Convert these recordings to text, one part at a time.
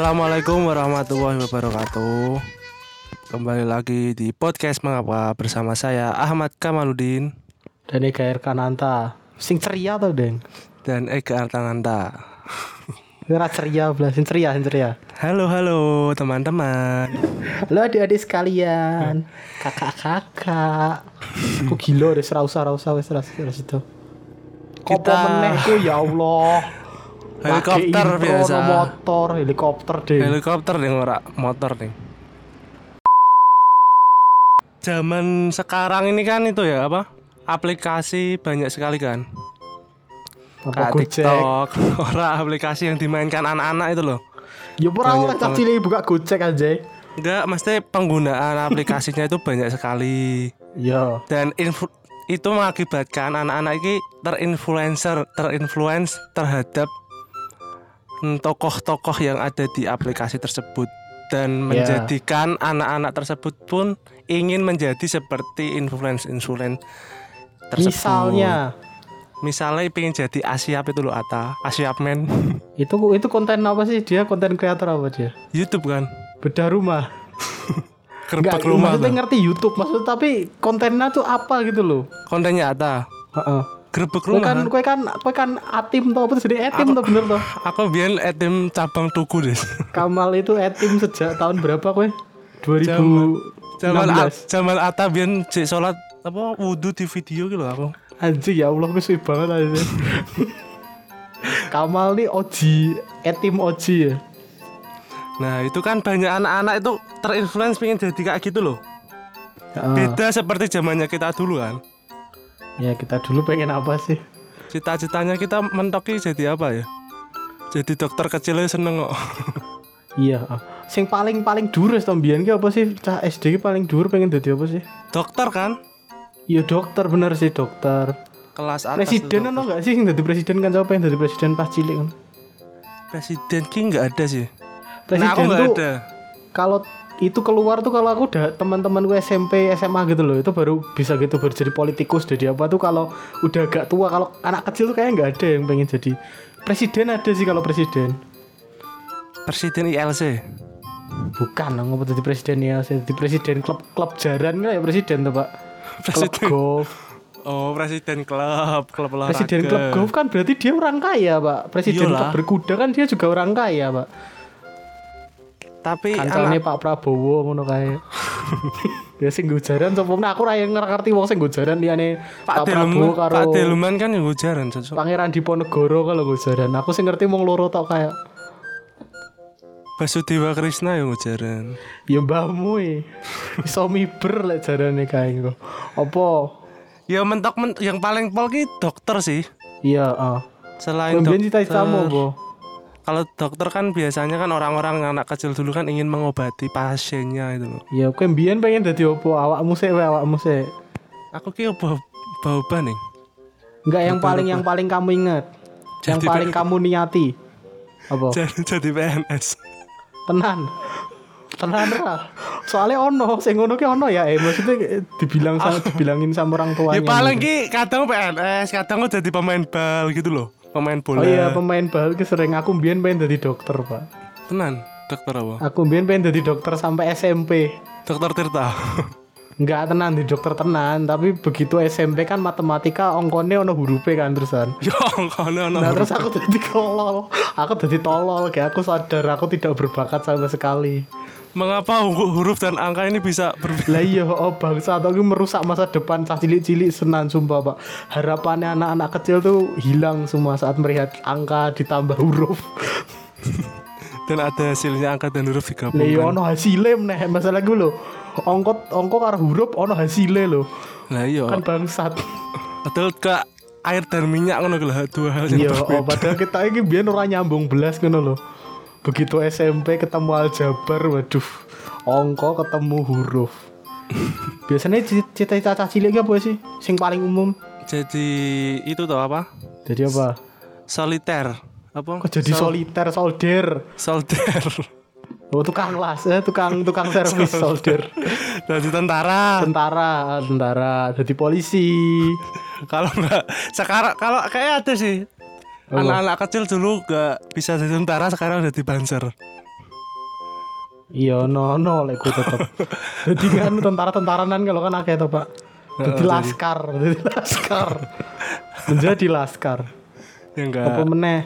Assalamualaikum warahmatullahi wabarakatuh. Kembali lagi di podcast mengapa bersama saya Ahmad Kamaludin. Dan Ega Erkananta. Sing ceria tuh Deng? Dan Ega Artananta. Ora ceria belah sing ceria sing ceria. Halo halo teman-teman. Halo adik-adik sekalian. Kakak-kakak. Aku gila deh serau serau serau ras itu Kopo Kita- meneh ku? Ya Allah Helikopter intro biasa. no motor helikopter deh Helikopter nih ora motor nih. Zaman sekarang ini kan itu ya apa? Aplikasi banyak sekali kan. Kayak TikTok, ora aplikasi yang dimainkan anak-anak itu loh. Ya pura oleh banget. cilik buka Gojek aja Enggak, mesti penggunaan aplikasinya itu banyak sekali. Ya dan influ- itu mengakibatkan anak-anak ini terinfluencer terinfluence terhadap tokoh-tokoh yang ada di aplikasi tersebut. Dan Ya. menjadikan anak-anak tersebut pun ingin menjadi seperti influence-influence tersebut. Misalnya? Misalnya pengen jadi Asiap itu loh Ata, Asiap Man itu itu konten apa sih? Dia konten kreator apa dia? YouTube kan. bedah rumah. Enggak, rumah maksudnya ngerti YouTube. Maksud tapi kontennya tuh apa gitu loh? Kontennya Ata. Heeh. Gerbek Kue rumah. kan, kue kan, kue kan atim tuh apa jadi etim tuh bener tuh. Aku biar etim cabang tuku deh. Kamal itu etim sejak tahun berapa kue? 2016. Jamal At, Jamal Atta biyen cek salat apa wudu di video gitu aku. Anjir ya Allah gue suwi banget aja. Kamal nih Oji, etim Oji ya. Nah, itu kan banyak anak-anak itu terinfluence pengen jadi kayak gitu loh. Heeh. Beda seperti zamannya kita dulu kan. Ya kita dulu pengen apa sih? Cita-citanya kita mentoki jadi apa ya? Jadi dokter kecilnya seneng kok. Iya. ah. Sing paling paling dures tuh mbiyen ki apa sih? Cah SD ki paling dur pengen jadi apa sih? dokter kan? Iya dokter bener sih dokter. Kelas atas. Presiden tuh ono nggak sih yang jadi presiden kan siapa yang jadi presiden pas cilik kan? Presiden ki nggak ada sih. Presiden nah, aku tuh ada. kalau itu keluar tuh kalau aku udah teman-teman gue SMP SMA gitu loh itu baru bisa gitu baru jadi politikus jadi apa tuh kalau udah agak tua kalau anak kecil tuh kayaknya nggak ada yang pengen jadi presiden ada sih kalau presiden Presiden ILC. bukan dong apa jadi presiden ya jadi presiden klub klub jaran kan ya presiden tuh pak klub Presiden. golf Oh, presiden klub, klub olahraga. presiden klub golf kan berarti dia orang kaya pak presiden Iyalah. klub berkuda kan dia juga orang kaya pak Tapi kancane anak Pak Prabowo ngono kae. ya sing gujaran sapa meneh aku yang ngerti wong sing gujaran liyane Pak Pak, Delman, Prabowo karo Pak Delman kan yang ujaran cocok. Pangeran Diponegoro kalau gujaran. Aku sing ngerti mung loro tok kayak Basudewa Krishna yang ujaran. ya mbahmu e. Iso miber lek jarane kae engko. Apa? Ya mentok men yang paling pol ki dokter sih. Iya, heeh. Selain Kemudian dokter, cita-citamu apa? Kalau dokter kan biasanya kan orang-orang anak kecil dulu kan ingin mengobati pasiennya itu loh. Ya kowe mbiyen pengen dadi apa? Awakmu sik wae awakmu sik. Aku ki bau bau nih. Enggak yang paling yang paling kamu ingat. Yang Jadi paling kamu niati. Apa? Jadi, jadi PNS. tenan tenan lah soalnya ono sing ngono ki ono ya eh maksudnya dibilang sama dibilangin sama orang tuanya Ya paling ki kadang PNS, kadang jadi pemain bal gitu loh. Pemain bola. oh iya pemain bal ki sering aku mbien pengen jadi dokter pak Tenan, dokter apa? aku mbien pengen jadi dokter sampai SMP Dokter Tirta. Enggak tenan di dokter tenan tapi begitu SMP kan matematika ongkone ono hurufe kan terusan Yo, kono ono. Nah terus aku jadi tolol Aku jadi tolol Kayak aku sadar aku tidak berbakat sama sekali Mengapa hu- huruf dan angka ini bisa berbeda? Lah iya oh bangsa atau merusak masa depan cah cilik-cilik senan sumpah pak Harapannya anak-anak kecil tuh hilang semua saat melihat angka ditambah huruf Dan ada hasilnya angka dan huruf Lah iya digabungkan. ono hasilnya meneh masalah gue loh Ongkot ongko karo huruf ono hasilnya loh Lah iya. Kan bangsat Betul ke air dan minyak ngono lah dua hal yang Iya berbeda. oh, padahal kita ini biar orang nyambung belas ngono loh Begitu SMP ketemu aljabar waduh Ongko ketemu huruf Biasanya cita-cita cah cilik apa sih? Sing paling umum Jadi itu tau apa? Jadi apa? Soliter. Apa? Kok jadi Sol- soliter solder solder. Oh tukang las, eh, tukang tukang servis solder. Jadi tentara. Tentara, tentara, jadi polisi. Kalau nggak sekarang kalau kayak ada sih. Anak-anak kecil dulu gak bisa jadi tentara sekarang udah di banser. Iya no no lek ku tetep. Dadi kan tentara-tentaranan kalau kan akeh to, Pak. Dadi laskar, dadi laskar. Menjadi laskar. Ya enggak Apa meneh?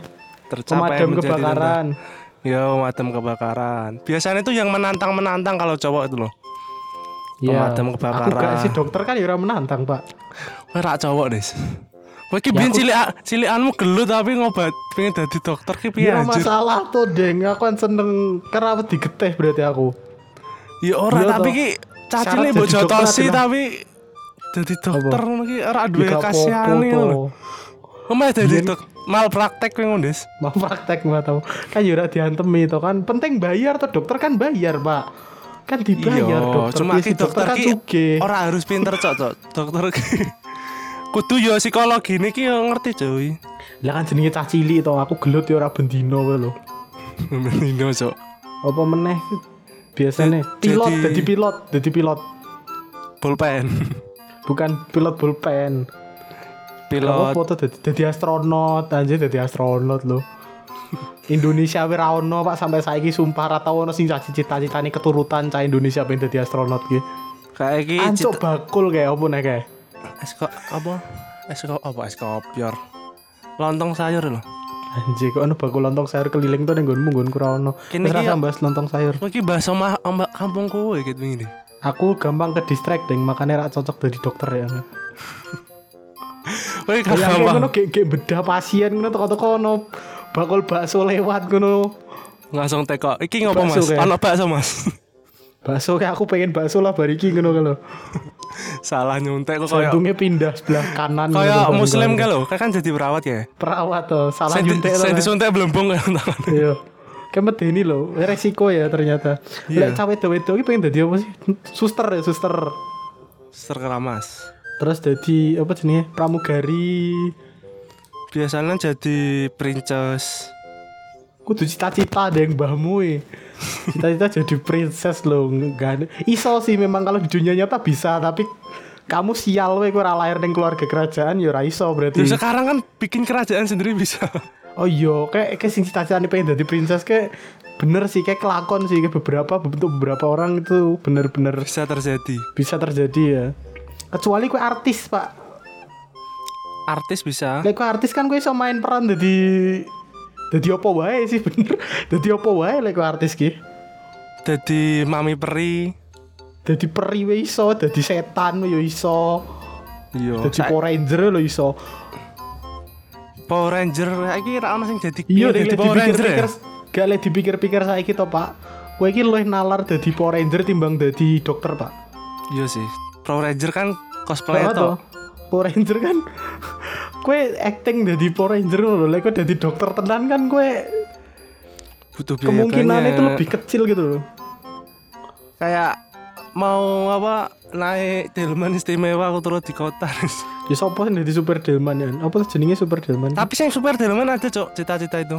tercapai Pemadam kebakaran. Ya, pemadam kebakaran. Biasanya itu yang menantang-menantang kalau cowok itu loh. Iya. Pemadam Aku kebakaran. gak sih dokter kan ya ora menantang, Pak. Rak cowok, Des. Kowe Ya, aku- cilik cilikanmu gelut tapi ngobat pengen dadi dokter ki piye Ya anjir? masalah tuh, Deng. Aku kan seneng kerawat digeteh berarti aku. Ya ora Iya tapi ki cacile mbok jadi dokter jotosi tapi dadi dokter ngono ki ora duwe Ya kasihane ngono. Omah dadi Biyen- dok mal praktek kowe ngono, Des. Mau praktek nggak tahu. Kan ya ora diantemi to kan. Penting bayar tuh dokter kan bayar, Pak. Kan dibayar Iya, dokter. cuma ki dokter kan ki ora harus pinter cok, cok. Dokter ki kudu yo psikologi niki yo ngerti cuy. Lah kan jenenge cah cilik to, aku gelut ya ora bendino kowe lho. Mendino cok. Apa meneh biasanya pilot Jadi- jadi pilot, jadi pilot. Pulpen. Bukan pilot bulpen. Pilot. Apa tuh dadi astronot, anjir dadi astronot lho. Indonesia wis ra ono Pak sampai saiki sumpah ra tau ono sing cita-citane keturutan cah Indonesia pengen dadi astronot ki. Kayak iki Ancuk cita- bakul kayak apa nek kayak. Esko apa? Esko apa es kopior. Lontong sayur loh. Anjir kok ono bakul lontong sayur keliling tuh ning nggonmu nggonku ra ono. Kene Wis iki rasa bahas lontong sayur. Iki bahasa omah ombak kampung kowe gitu ini. Aku gampang ke distract deng makanya ra cocok jadi dokter ya. Kowe Kayak kayak gampang. ngono kayak bedah pasien ngono teko-teko ono bakul bakso lewat ngono. Langsung teko. Iki ngopo Mas? Ono bakso Mas. Bakso kayak aku pengen bakso lah bariki ngono kalau. Salah nyuntek kok kayak Jantungnya pindah sebelah kanan. kayak ngono, muslim baru- kan lo, kan jadi perawat ya. Perawat tuh, salah Saya nyuntik saya disuntik belembung kan tangan. Iya. Kayak medeni loh, resiko ya ternyata. Iya. Lek cawe wedo iki pengen dadi apa sih? Suster ya, suster. Suster keramas. Terus jadi apa jenenge? Pramugari. Biasanya jadi princess. Kudu cita-cita ada yang mbahmu e. Cita-cita jadi princess loh, enggak. Iso sih memang kalau di dunia nyata bisa, tapi kamu sial we ora lahir ning keluarga kerajaan ya iso berarti. Ya sekarang kan bikin kerajaan sendiri bisa. Oh iya, kayak kayak sing cita-citane pengen jadi princess kayak bener sih kayak kelakon sih kayak beberapa bentuk beberapa orang itu bener-bener bisa terjadi. bisa terjadi ya. Kecuali kue artis pak, Artis bisa. Lek kue artis kan kue iso main peran jadi jadi apa wae sih bener, jadi apa wae lek artis ki. Jadi mami peri. Jadi peri we iso, jadi setan yo iso, Iya. jadi Power Ranger lo iso. Power Ranger iki ra ono sing jadi Iya, jadi Power Ranger. gak lek dipikir-pikir saiki to pak. Kue iki luwih nalar jadi Power Ranger timbang jadi dokter pak. Iya sih. Power Ranger kan cosplay toh? Power Ranger kan kue acting jadi Power Ranger loh, lek kue jadi dokter tenan kan kue Butuh biaya kemungkinan banyak. itu lebih kecil gitu loh. kayak mau apa naik delman istimewa aku turun di kota. Ya sopo sing jadi super delman ya? Apa jenenge super delman? Tapi yang super delman ada cok cita-cita itu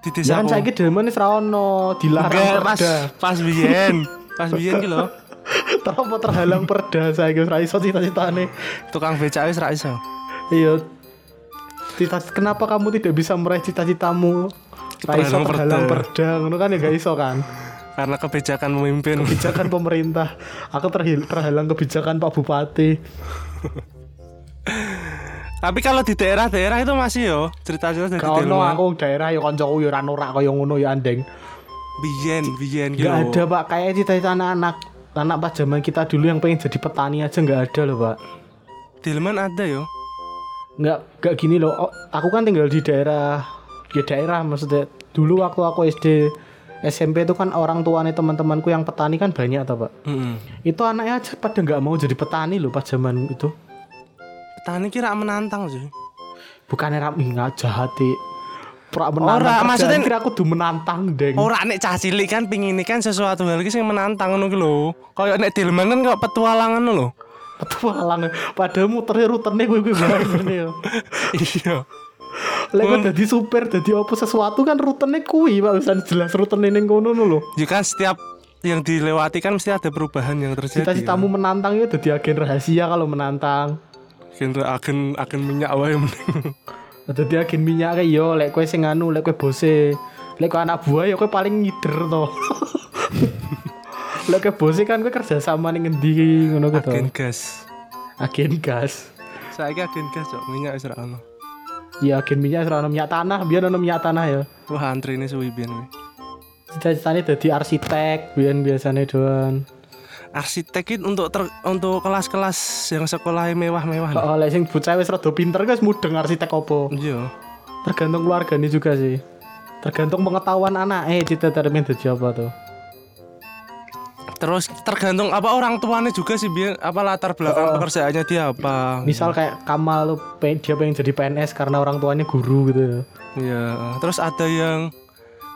di Ya desa kan saiki delman wis ra ono, dilarang Enggak, pas pas biyen pas biyen gitu loh Terapa terhalang perda saiki wis ra iso cita-citane. tukang becak wis ra iso Iya. Cita kenapa kamu tidak bisa meraih cita-citamu? Ra iso Terhalang terhalang perda. ngono kan ya gak iso kan? karena kebijakan memimpin Kebijakan pemerintah. Aku terhil- terhalang kebijakan Pak Bupati. tapi kalau di daerah-daerah itu masih yo cerita-cerita dari Kau no aku daerah ya kancaku ya ora norak kaya ngono ya andeng. biyen biyen gitu Gak ada pak kayak cita-cita anak-anak anak pas zaman kita dulu yang pengen jadi petani aja nggak ada loh pak. delman ada yo Nggak nggak gini loh. Oh, aku kan tinggal di daerah ya daerah maksudnya dulu waktu aku SD SMP itu kan orang tuanya teman-temanku yang petani kan banyak tuh pak. Mm-mm. Itu anaknya aja pada nggak mau jadi petani loh pas zaman itu. petani kira menantang sih Bukan era nggak jahat sih. Pra Ora, menantang maksudnya- kerjaan, kira aku tuh menantang deng. Ora nek cah cilik kan pingin kan sesuatu hal iki sing menantang ngono ki lho. Kayak nek delman kan kok petualangan lho. Petualang padahal muternya rutenya gue gue ngene ya. Iya. Lek kok dadi supir, dadi apa sesuatu kan rutenya kuwi, Pak. Bisa jelas rutenya ning kono lho. Ya kan setiap yang dilewati kan mesti ada perubahan yang terjadi. Cita-citamu menantang ya dadi agen rahasia kalau menantang. Kan agen agen minyak wae mending. Dadi agen minyak kayak yo lek kowe sing anu, lek kowe bose, lek kowe anak buah ya kowe paling ngider to. Lah ke bose kan gue kerja sama ning ngendi ngono gitu. Agen gas. Agen gas. Saiki agen gas cok, minyak wis ora ono. Iya agen minyak ora ono minyak tanah, biar ono minyak tanah ya. Wah, antrine suwi biyen kuwi. Cita-citanya jadi arsitek, biar biasanya doan. Arsitek itu untuk ter, untuk kelas-kelas yang sekolah mewah-mewah. nih. Oh, lek sing bocah wis rada pinter guys mudeng arsitek opo. Iya. Tergantung keluarganya juga sih. Tergantung pengetahuan anak eh cita-cita pengen jadi apa tuh. Terus tergantung apa orang tuanya juga sih biar apa latar belakang pekerjaannya dia apa. Misal kayak Kamal lu dia pengen jadi PNS karena orang tuanya guru gitu. Iya. Terus ada yang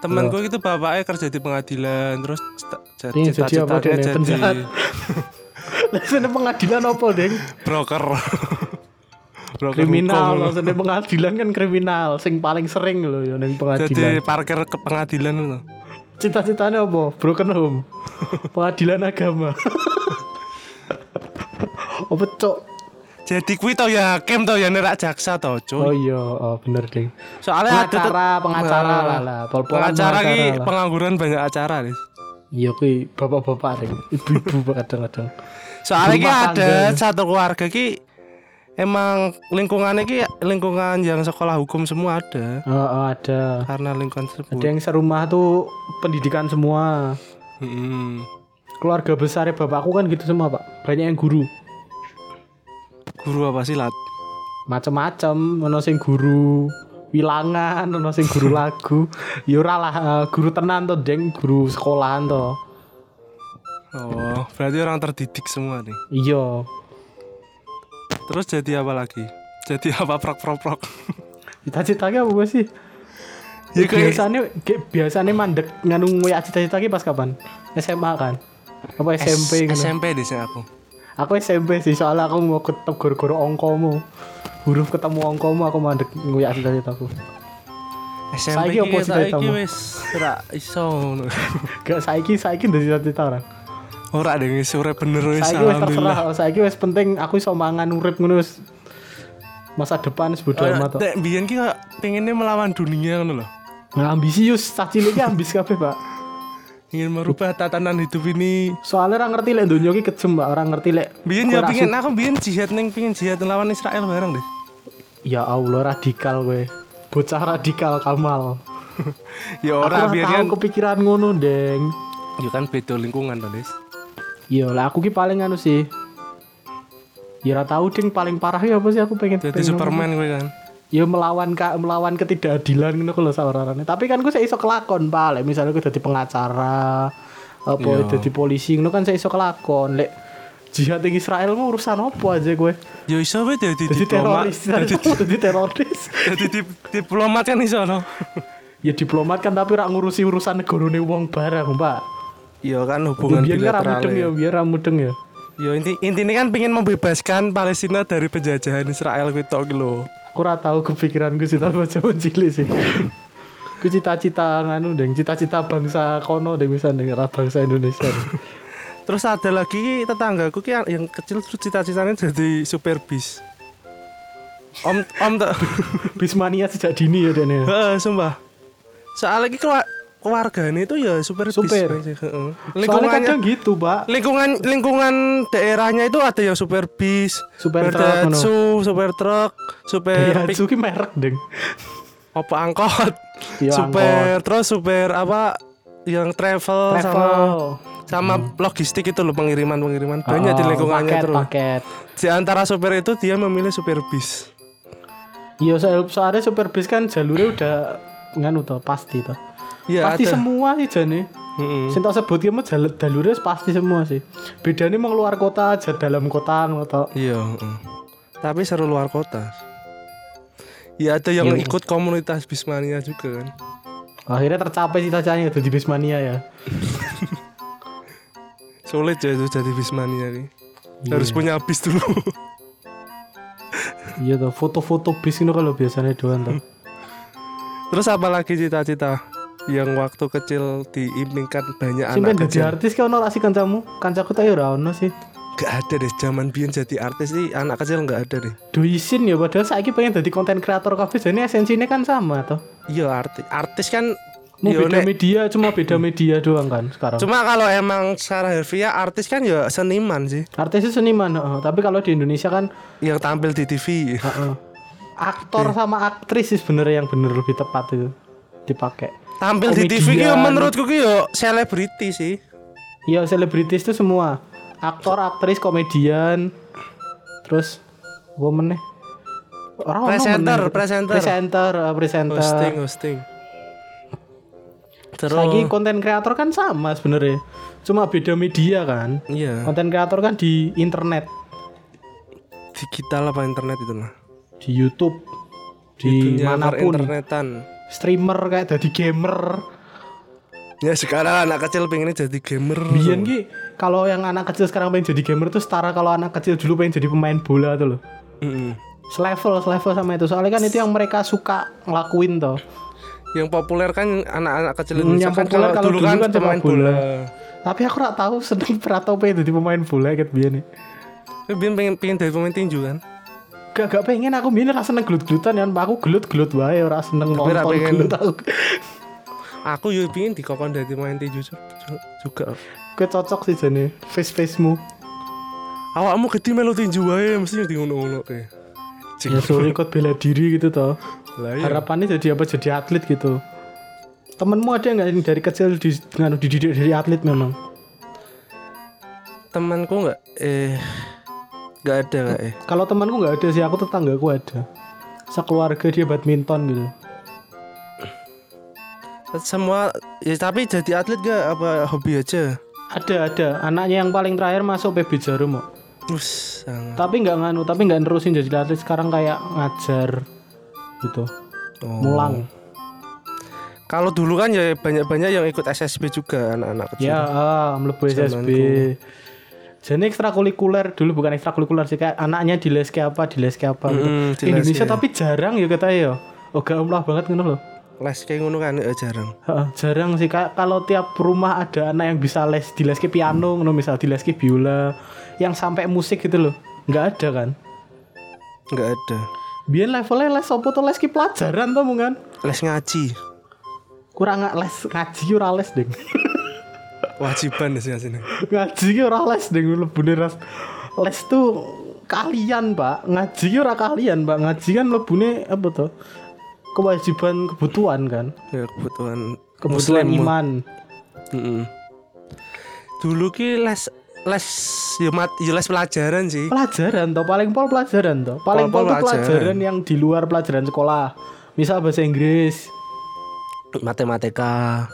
temanku itu bapaknya kerja di pengadilan terus cita- Pengen jadi apa cita-citanya dia, jadi penjahat? Lah sini pengadilan apa, Deng? broker. broker Kriminal, maksudnya pengadilan kan kriminal, sing paling sering loh ya ning Jadi pengadilan. parkir ke pengadilan itu. Cita-citanya apa? Broken home. pengadilan agama. apa cok? Jadi kuwi tau ya hakim tau ya nerak jaksa tau cuy. Oh iya, oh bener ding. Soalnya ada Pengacara, pengacara Nah, lah lah. Pengacara ki pengacara lah. pengangguran banyak acara nih. Iya kui bapak-bapak ding, ibu-ibu kadang-kadang. Soalnya ki ada satu keluarga ki emang lingkungannya ki lingkungan yang sekolah hukum semua ada Oh, oh, ada. karena lingkungan tersebut. Ada yang serumah tuh pendidikan semua. Mm-mm. Keluarga besarnya bapakku kan gitu semua pak. Banyak yang guru. Guru apa silat? Macem-macem. Ono sing guru wilangan, ono sing guru lagu. Ya ora lah eh, guru tenan tuh deng, guru sekolahan tuh. Oh, berarti orang terdidik semua nih. Iya. Terus jadi apa lagi? Jadi apa prok prok prok? Cita-citanya apa gue sih? Ya kayak biasanya kayak biasanya mandek nganu ngoyak cita-cita pas kapan? SMA kan? Apa SMP gitu? SMP di sini aku. Aku SMP sih soalnya aku mau ketemu guru-guru ongkomu. Huruf ketemu ongkomu aku mandek ngoyak cita-citaku. SMP Saiki apa ki cita-citamu? saiki wis ora iso. Gak saiki saiki dari cita-cita orang. Ora deh wis urip bener wis Saiki wis terserah. Saiki wis penting aku iso mangan urip ngono wis. Masa depan wis bodo amat. Dek biyen ki kok pengennya melawan dunia ngono loh. Nah, ambisius, cah cilik ambis kabeh, Pak. Ingin merubah tatanan hidup ini. Soalnya orang ngerti lek donya ki kejem, Pak. Orang ngerti lek Biyen ya pengen aku biyen jihad neng pengen jihad lawan Israel bareng deh. Ya Allah radikal gue. Bocah radikal Kamal. Ya Aku ora ora biyen kan kepikiran ngono, Deng. ya kan beda lingkungan Des. Iya lah aku ki paling anu sih. Ya ora tahu ding paling parah ya apa sih aku pengen Jadi pengen Superman gue kan. ya melawan ka, melawan ketidakadilan ngono kalau sawarane. Tapi kan gue saya iso kelakon, Pak. Lek misalnya gue dadi pengacara apa Iya. dadi polisi ngono kan saya iso kelakon. Lek jihad ing Israel mau urusan apa aja gue. Ya iso wae dadi Jadi diplomat. teroris, Dadi jadi teroris. dadi dip- diplomat kan iso no. ya diplomat kan tapi rak ngurusi urusan negarane wong barang, Pak. Iya kan hubungan biar bilateral. mudeng ya, Ya. biar ra mudeng ya. Ya inti intinya kan pengen membebaskan Palestina dari penjajahan Israel gitu lho. Aku ora tahu kepikiran gue sih tapi zaman cilik sih. Gue cita-cita nganu deng, cita-cita bangsa kono deng misalnya deng, ra bangsa Indonesia. Terus ada lagi tetanggaku ki yang- yang kecil terus cita-citanya jadi supir bis. Om om tak Bismania sejak dini ya Den ya. Heeh, sumpah. Soalnya ki keluar keluarganya itu ya supir bis. Supir. Heeh. Soalnya Lingkungannya kadang gitu, Pak. lingkungan lingkungan daerahnya itu ada yang super bis, Supir truk, Daihatsu, super truk, super Ya, pick, Suki merek deng. apa angkot, Iya, super terus super apa yang travel, sama Travel. sama logistik itu loh pengiriman pengiriman banyak di lingkungannya paket, terus. Paket. Di antara supir itu dia memilih supir bis. Iya, soal soalnya super bis kan jalurnya udah nganu toh, pasti toh. Iya pasti ada. semua sih jane. Mm-mm. Sing tak sebut ki mah jalur pasti semua sih. Bedanya mau keluar kota aja dalam kota toh. Iya. heeh. Tapi seru luar kota. Ya ada yang Iya. ikut komunitas Bismania juga kan. Akhirnya tercapai cita-citanya jadi Bismania ya. Sulit ya itu jadi Bismania nih. Harus punya bis dulu. Iya toh, foto-foto bis itu kalau biasanya doang toh. Terus apa lagi cita-cita yang waktu kecil diimpikan banyak Sing pengen anak kecil? artis kan ra sih kancamu? Kancaku tak ya ora ono sih. Gak ada deh zaman biyen jadi artis sih anak kecil nggak ada deh. Do isin ya padahal saiki pengen jadi konten kreator kabeh jane esensinya kan sama toh. Iya artis artis kan Mau Yo, beda nek- media cuma beda media doang kan sekarang. Cuma kalau emang secara harfiah artis kan ya seniman sih Artis itu seniman, tapi kalau di Indonesia kan yang tampil di TV. heeh. aktor sama aktris sih sebenarnya yang bener lebih tepat itu dipakai. Tampil di TV ki Komedian. menurutku ki yo selebriti sih. Iya, selebritis itu semua. Aktor, aktris, komedian, terus woman nih. Orang Presenter, presenter. presenter, eh, presenter. Hosting, hosting. Terus Lagi konten kreator kan sama sebenarnya. Cuma beda media kan. iya, Konten kreator kan di internet, digital apa internet itu mah. di YouTube, di Dunia mana pun. internetan. Streamer kayak jadi gamer. Ya sekarang anak kecil pengennya jadi gamer. Biyen ki kalau yang anak kecil sekarang pengen jadi gamer tuh setara kalau anak kecil dulu pengen jadi pemain bola tuh loh. Mm-mm. Selevel, selevel sama itu. Soalnya kan itu yang mereka suka ngelakuin tuh. Yang populer kan anak-anak kecil Hmm, Indonesia yang kan populer kalau dulu dulu kan kan pemain bola. bola. Tapi aku gak tahu seneng Prato pengen jadi pemain bola gitu biyen nih. Biar pengen pengen jadi pemain tinju kan. Gak gak pengen aku biyen ora seneng gelut-gelutan ya. Aku gelut-gelut wae ora seneng nonton gelut aku. Aku yo pengen dikokon dari pemain tinju ju- ju- juga. Gue cocok sih jane face-facemu. Awakmu gede melu tinju wae mesti di ngono-ngono kayak. Ya sorry ikut bela diri gitu toh. Lah iya. Harapannya jadi apa? Jadi atlet gitu. Temenmu ada nggak yang dari kecil di, dididik dari atlet memang? Temanku enggak eh enggak ada enggak eh. Kalau temanku nggak ada sih, aku tetanggaku ada. Sekeluarga dia badminton gitu. Semua ya tapi jadi atlet gak apa hobi aja. Ada ada. Anaknya yang paling terakhir masuk PB Jarum kok. Us. Tapi nggak nganu, tapi nggak nerusin jadi atlet sekarang kayak ngajar gitu. Oh. Mulang. Kalau dulu kan ya banyak-banyak yang ikut SSB juga anak-anak kecil. Ya, ah, SSB. Jadi ekstrakurikuler dulu bukan ekstrakurikuler sih kayak anaknya di les kayak apa, di les kayak apa gitu. Mm, les, Indonesia ya. tapi jarang ya katanya ya. Oh gak umlah banget ngono loh. Les kayak ngono kan eh, jarang. Heeh, jarang sih Kak. kalau tiap rumah ada anak yang bisa les di les piano ngono misal di les biola yang sampai musik gitu loh. nggak ada kan. Enggak ada. Biar levelnya les apa tuh les pelajaran tuh kan. Les ngaji. Kurang nggak les ngaji ora les ding. Wajiban sih sini. ngaji ki ora les ding lebune ras. Les tuh kalian, Pak. Ngaji ki ora kalian, Pak. Ngaji kan lebune apa tuh? Kewajiban kebutuhan kan. Ya kebutuhan Kebutuhan Muslim. iman. Mm-mm. Dulu ki les les ya mat ya les pelajaran sih. Pelajaran toh paling pol pelajaran toh. Paling pol, Pol-pol tuh pelajaran. pelajaran yang di luar pelajaran sekolah. Misal bahasa Inggris, Matematika.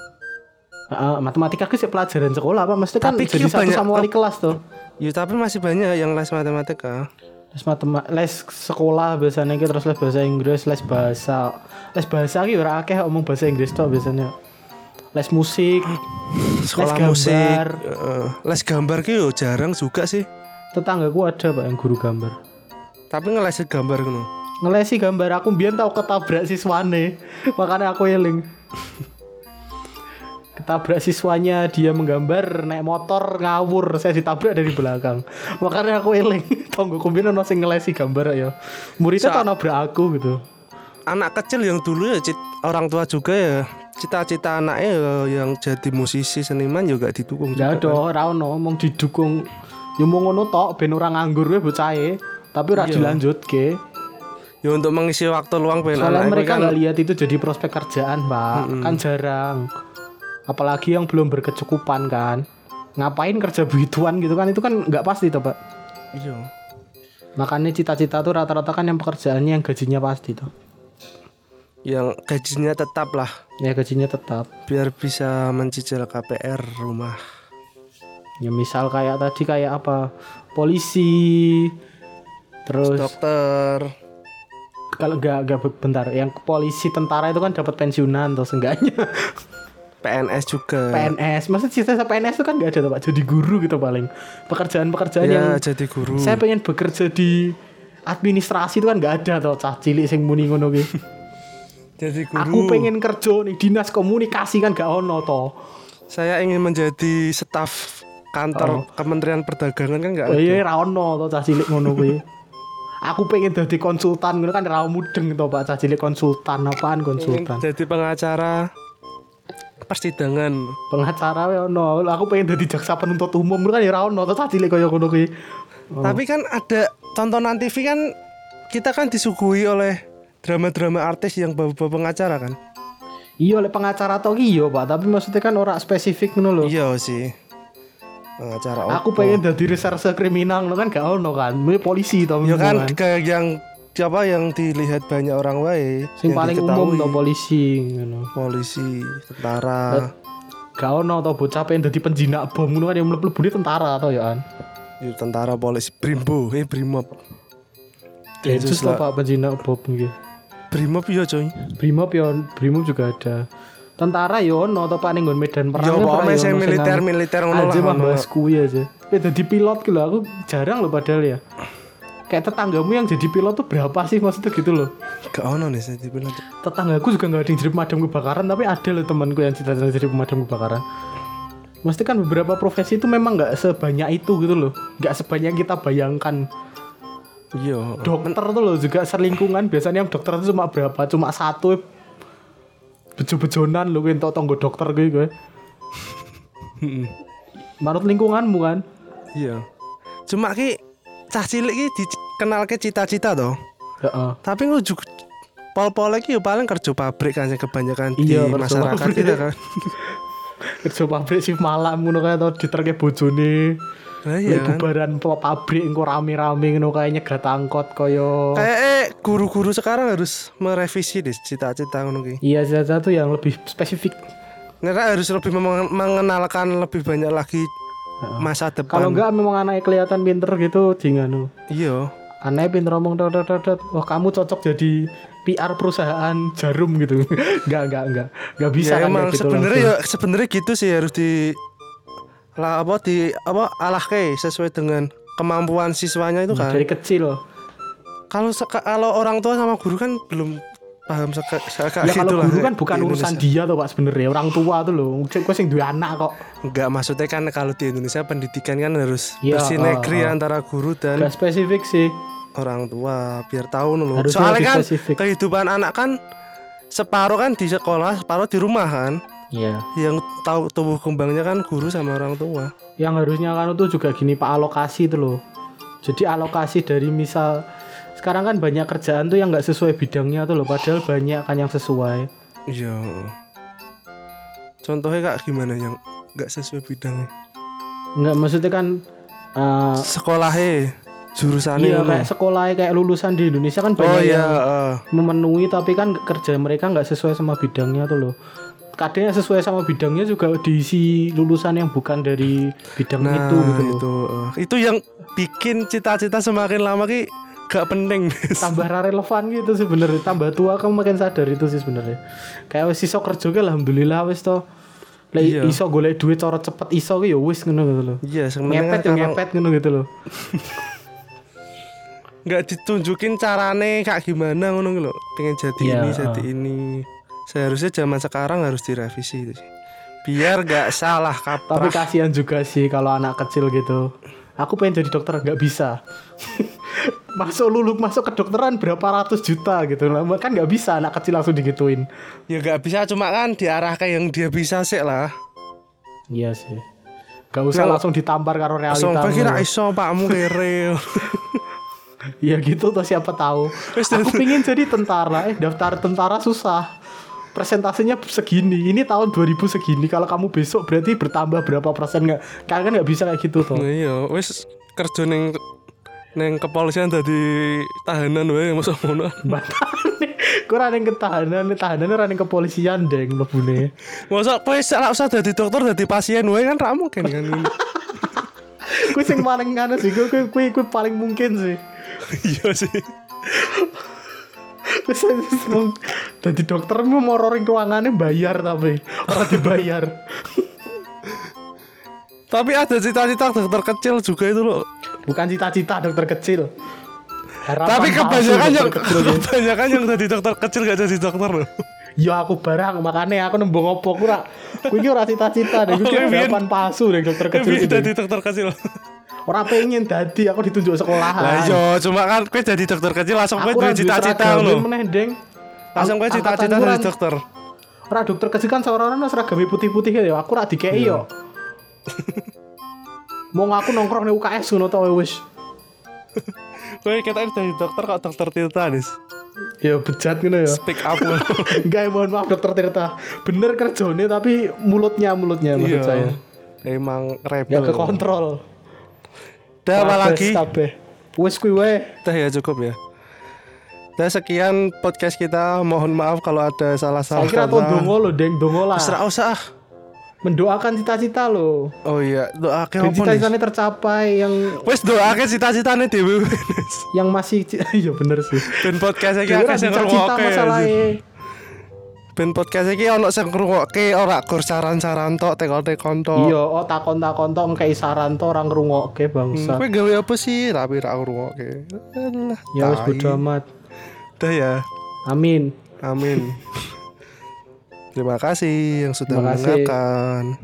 Heeh, matematika sih pelajaran sekolah apa mesti kan Tapi jadi satu banyak sama wali ke- kelas tuh. Ya tapi masih banyak yang les matematika. Les matema les sekolah biasanya ki terus les bahasa Inggris, les bahasa. Les bahasa ki ora akeh ngomong bahasa Inggris toh biasanya. Les musik, Sekolah gambar. musik. eh, les gambar ki yo jarang juga sih. tetanggaku ada Pak yang guru gambar. Tapi ngeles gambar ngono. Ngelesi gambar aku biar tahu ketabrak siswane. Makanya aku eling. Ketabrak siswanya dia menggambar naik motor ngawur. Saya ditabrak dari belakang. Makanya aku eling. Tonggo kumbien ono sing ngelesi gambar ya. Muridnya tau nabrak aku gitu. Anak kecil yang dulu ya cit- orang tua juga ya. Cita-cita anaknya ya yang jadi musisi seniman juga didukung Nggak juga. ada, ora ono. Mong didukung. Ya mau ngono tok ben ora nganggur wae bocahe tapi ora Iya. dilanjutke. Ya untuk mengisi waktu luang pengen soalnya mereka kan nggak lihat itu jadi prospek kerjaan pak. Kan jarang apalagi yang belum berkecukupan kan? Ngapain kerja begituan gitu kan? Itu kan nggak pasti tuh pak. Iya. makanya cita-cita tuh rata-rata kan yang pekerjaannya yang gajinya pasti tuh Yang gajinya tetap lah. Ya gajinya tetap. Biar bisa mencicil KPR rumah. ya misal kayak tadi kayak apa? Polisi terus Dokter. kalau nggak nggak bentar. Yang polisi tentara itu kan dapat pensiunan tuh seenggaknya PNS juga. PNS maksud cita-cita PNS itu kan nggak ada tuh pak jadi guru gitu paling pekerjaan-pekerjaan ya yang jadi guru. saya pengen bekerja di administrasi itu kan nggak ada tuh cah cilik sing muni ngono jadi guru. aku pengen kerja nih dinas komunikasi kan gak ono toh Saya ingin menjadi staf kantor Kementerian Perdagangan kan nggak oh ada. iya ra ono toh cah cilik ngono kuwi aku pengen jadi konsultan ngono kan ra mudeng toh pak cah cilik konsultan apaan Ingin konsultan jadi pengacara. Persidangan. pengacara we ono aku pengen jadi jaksa penuntut umum kan ya ono to cilik kaya ngono kuwi Oh. Tapi kan ada tontonan TV kan kita kan disuguhi oleh drama-drama artis yang bawa pengacara kan. iya oleh pengacara to ki iya Pak tapi maksudnya kan ora spesifik ngono lho Iya sih. Pengacara aku opo. pengen jadi reserse kriminal ngono kan gak ono kan Ini polisi to Ya kan kayak yang siapa yang dilihat banyak orang wae sing yang paling umum to polisi ngono. Polisi, tentara. gak ono to bocah pengen jadi penjinak bom ngono kan yang mlebu tentara to ya kan Ya, tentara polisi Brimbo, eh Brimob. Densus to Pak penjinak bom gitu Brimob ya coy. Brimob ya Brimob juga ada. Tentara ya ono to Pak ning medan perang. Ya ya pokoknya pernah sing militer anu- militer ngono aja mah lah. bahas kuwi aja. Eh jadi pilot loh aku jarang loh padahal ya kayak tetanggamu yang jadi pilot tuh berapa sih maksudnya gitu loh? Gak ono nih saya dibilang. tetanggaku juga nggak ada yang jadi pemadam kebakaran tapi ada loh temanku yang cita-cita jadi pemadam kebakaran. Mesti kan beberapa profesi itu memang nggak sebanyak itu gitu loh. Nggak sebanyak kita bayangkan. Iya. dokter tuh loh juga selingkungan. Biasanya yang dokter itu cuma berapa? Cuma satu. Bejo-bejonan loh entok tonggo dokter gue gue manut lingkunganmu kan? Iya. Cuma ki cah cilik ki dikenal ke cita-cita toh. Heeh. Tapi ngujuk pol-pol lagi paling kerja pabrik kan yang kebanyakan di Iya, kerja masyarakat kita kan. kerja pabrik sih malam ngono kae to diterke bojone Nah, iya kan. bubaran pa- pabrik engko rame-rame ngono nyegat angkot kaya Kayak eh guru-guru sekarang harus merevisi deh cita-cita ngono ki. iya cita tuh yang lebih spesifik Mereka harus lebih meng- mengenalkan lebih banyak lagi masa depan. kalau enggak memang anaknya kelihatan pinter gitu dinganu Iya. anaknya pinter ngomong dot dot dot, dot. wah kamu cocok jadi PR perusahaan jarum gitu enggak enggak enggak enggak bisa ya kan emang gitu sebenarnya ya sebenarnya gitu sih harus di lah apa di apa alah ke sesuai dengan kemampuan siswanya itu kan. dari kecil Kalau kalau orang tua sama guru kan belum paham seka ya kalau guru kan bukan urusan dia tuh pak sebenarnya orang tua tuh loh gue sing duwe anak kok Enggak maksudnya kan kalau di Indonesia pendidikan kan harus Iya, bersinergi oh, oh. antara guru dan gak spesifik sih orang tua biar tahu loh. Harusnya Soalnya kan spesifik. kehidupan anak kan separuh kan di sekolah, separuh di rumah kan. Iya. Yang tahu tumbuh kembangnya kan guru sama orang tua. yang harusnya kan itu juga gini pak alokasi itu loh jadi alokasi dari misal sekarang kan banyak kerjaan tuh yang nggak sesuai bidangnya tuh loh padahal banyak kan yang sesuai Iya. Contohnya kak gimana yang nggak sesuai bidangnya? nggak maksudnya kan eh, Sekolahnya jurusannya iya kayak sekolah kayak lulusan di Indonesia kan banyak Oh iya, yang eh. memenuhi tapi kan kerja mereka nggak sesuai sama bidangnya tuh loh kadang yang sesuai sama bidangnya juga diisi lulusan yang bukan dari bidang Nah, itu gitu loh itu, eh. itu yang bikin cita-cita semakin lama ki gak penting. tambah relevan gitu sebenarnya tambah tua kamu makin sadar itu sih sebenarnya kayak wis iso kerja ke alhamdulillah wis to Lek Iya. iso golek duit cara cepet iso ki ya wis ngono gitu loh Iya, ngepet kalau ngepet ngono gitu loh nggak ditunjukin carane kayak gimana ngono lho. Pengen jadi Iya, ini, jadi ini. Seharusnya zaman sekarang harus direvisi itu sih. Biar gak salah tapi kaprah. kasihan juga sih kalau anak kecil gitu aku pengen jadi dokter nggak bisa masuk lulu masuk kedokteran berapa ratus juta gitu lah kan nggak bisa anak kecil langsung digituin Ya gak bisa cuma kan diarahkan yang dia bisa sih lah. iya sih Gak usah langsung ditampar karo realita Langsung kira ngono. iso pakmu kere. Ya gitu tuh siapa tahu. Aku pingin jadi tentara, eh daftar tentara susah. Presentasinya segini, ini tahun 2000 segini. Kalau kamu besok berarti bertambah berapa persen nggak? Kalian kan nggak bisa kayak gitu tuh. iya, wis kerja neng neng kepolisian tadi tahanan wae masa ngono. Batane, kurang yang ketahanan, tahanan orang yang kepolisian deng lebune. Masa kowe salah usah dadi dokter dadi pasien wae kan ra mungkin kan. Kue sing paling nganu sih, kue kue kue, kue paling mungkin sih. Iya sih. Sing jadi dokter mau mororing ruangannya bayar tapi orang dibayar. Tapi ada cita-cita dokter kecil juga itu loh. Bukan cita-cita dokter kecil. Harapan Tapi kebanyakan yang kebanyakan yang jadi dokter kecil gak jadi dokter loh. Ya aku barang makanya aku nembung opo ku ora. Kuwi iki ora cita-cita deh, kuwi harapan palsu deh dokter kecil itu. jadi dokter kecil. Ora pengen dadi, aku ditunjuk sekolahan. Lah iya, cuma kan kowe jadi dokter kecil langsung kowe duwe duwe cita-cita loh. meneh, Deng. Langsung kowe cita-cita jadi dokter. Ora dokter kecil kan seorang seragam putih-putih ya. Aku ora dikei yo. Mau ngaku nongkrong nih UKS ngono to wis. Kowe kita dari dokter kok dokter Tirta Nis. Ya bejat ngono ya. Speak up. Enggak mohon maaf dokter Tirta. Bener kerjone tapi mulutnya mulutnya maksud Iya. saya. Emang Ya rebel. ke kontrol. Dah apa lagi? Wis kuwi wae. Dah ya cukup ya. Dah sekian podcast kita. Mohon maaf kalau ada salah-salah. Saya kira tuh dongo lo, Deng, dongo lah. Serah usah. Mendoakan cita-cita lo. Oh iya, doake Ben apa cita-citanya tercapai yang Wes doake cita-citane dhewe. yang masih iya bener sih. Ben podcast iki akeh sing ngrungokke. Ben podcast iki ono sing ngrungokke ora gur saran-saran tok tekon-tekon tok. Iya, oh takon-takon tok ngkei saran to orang ngrungokke bangsa. Kowe gawe apa sih? Tapi ra ngrungokke. Ya wis bodo amat. Dah ya. Amin. Amin. Terima kasih yang sudah mendengarkan.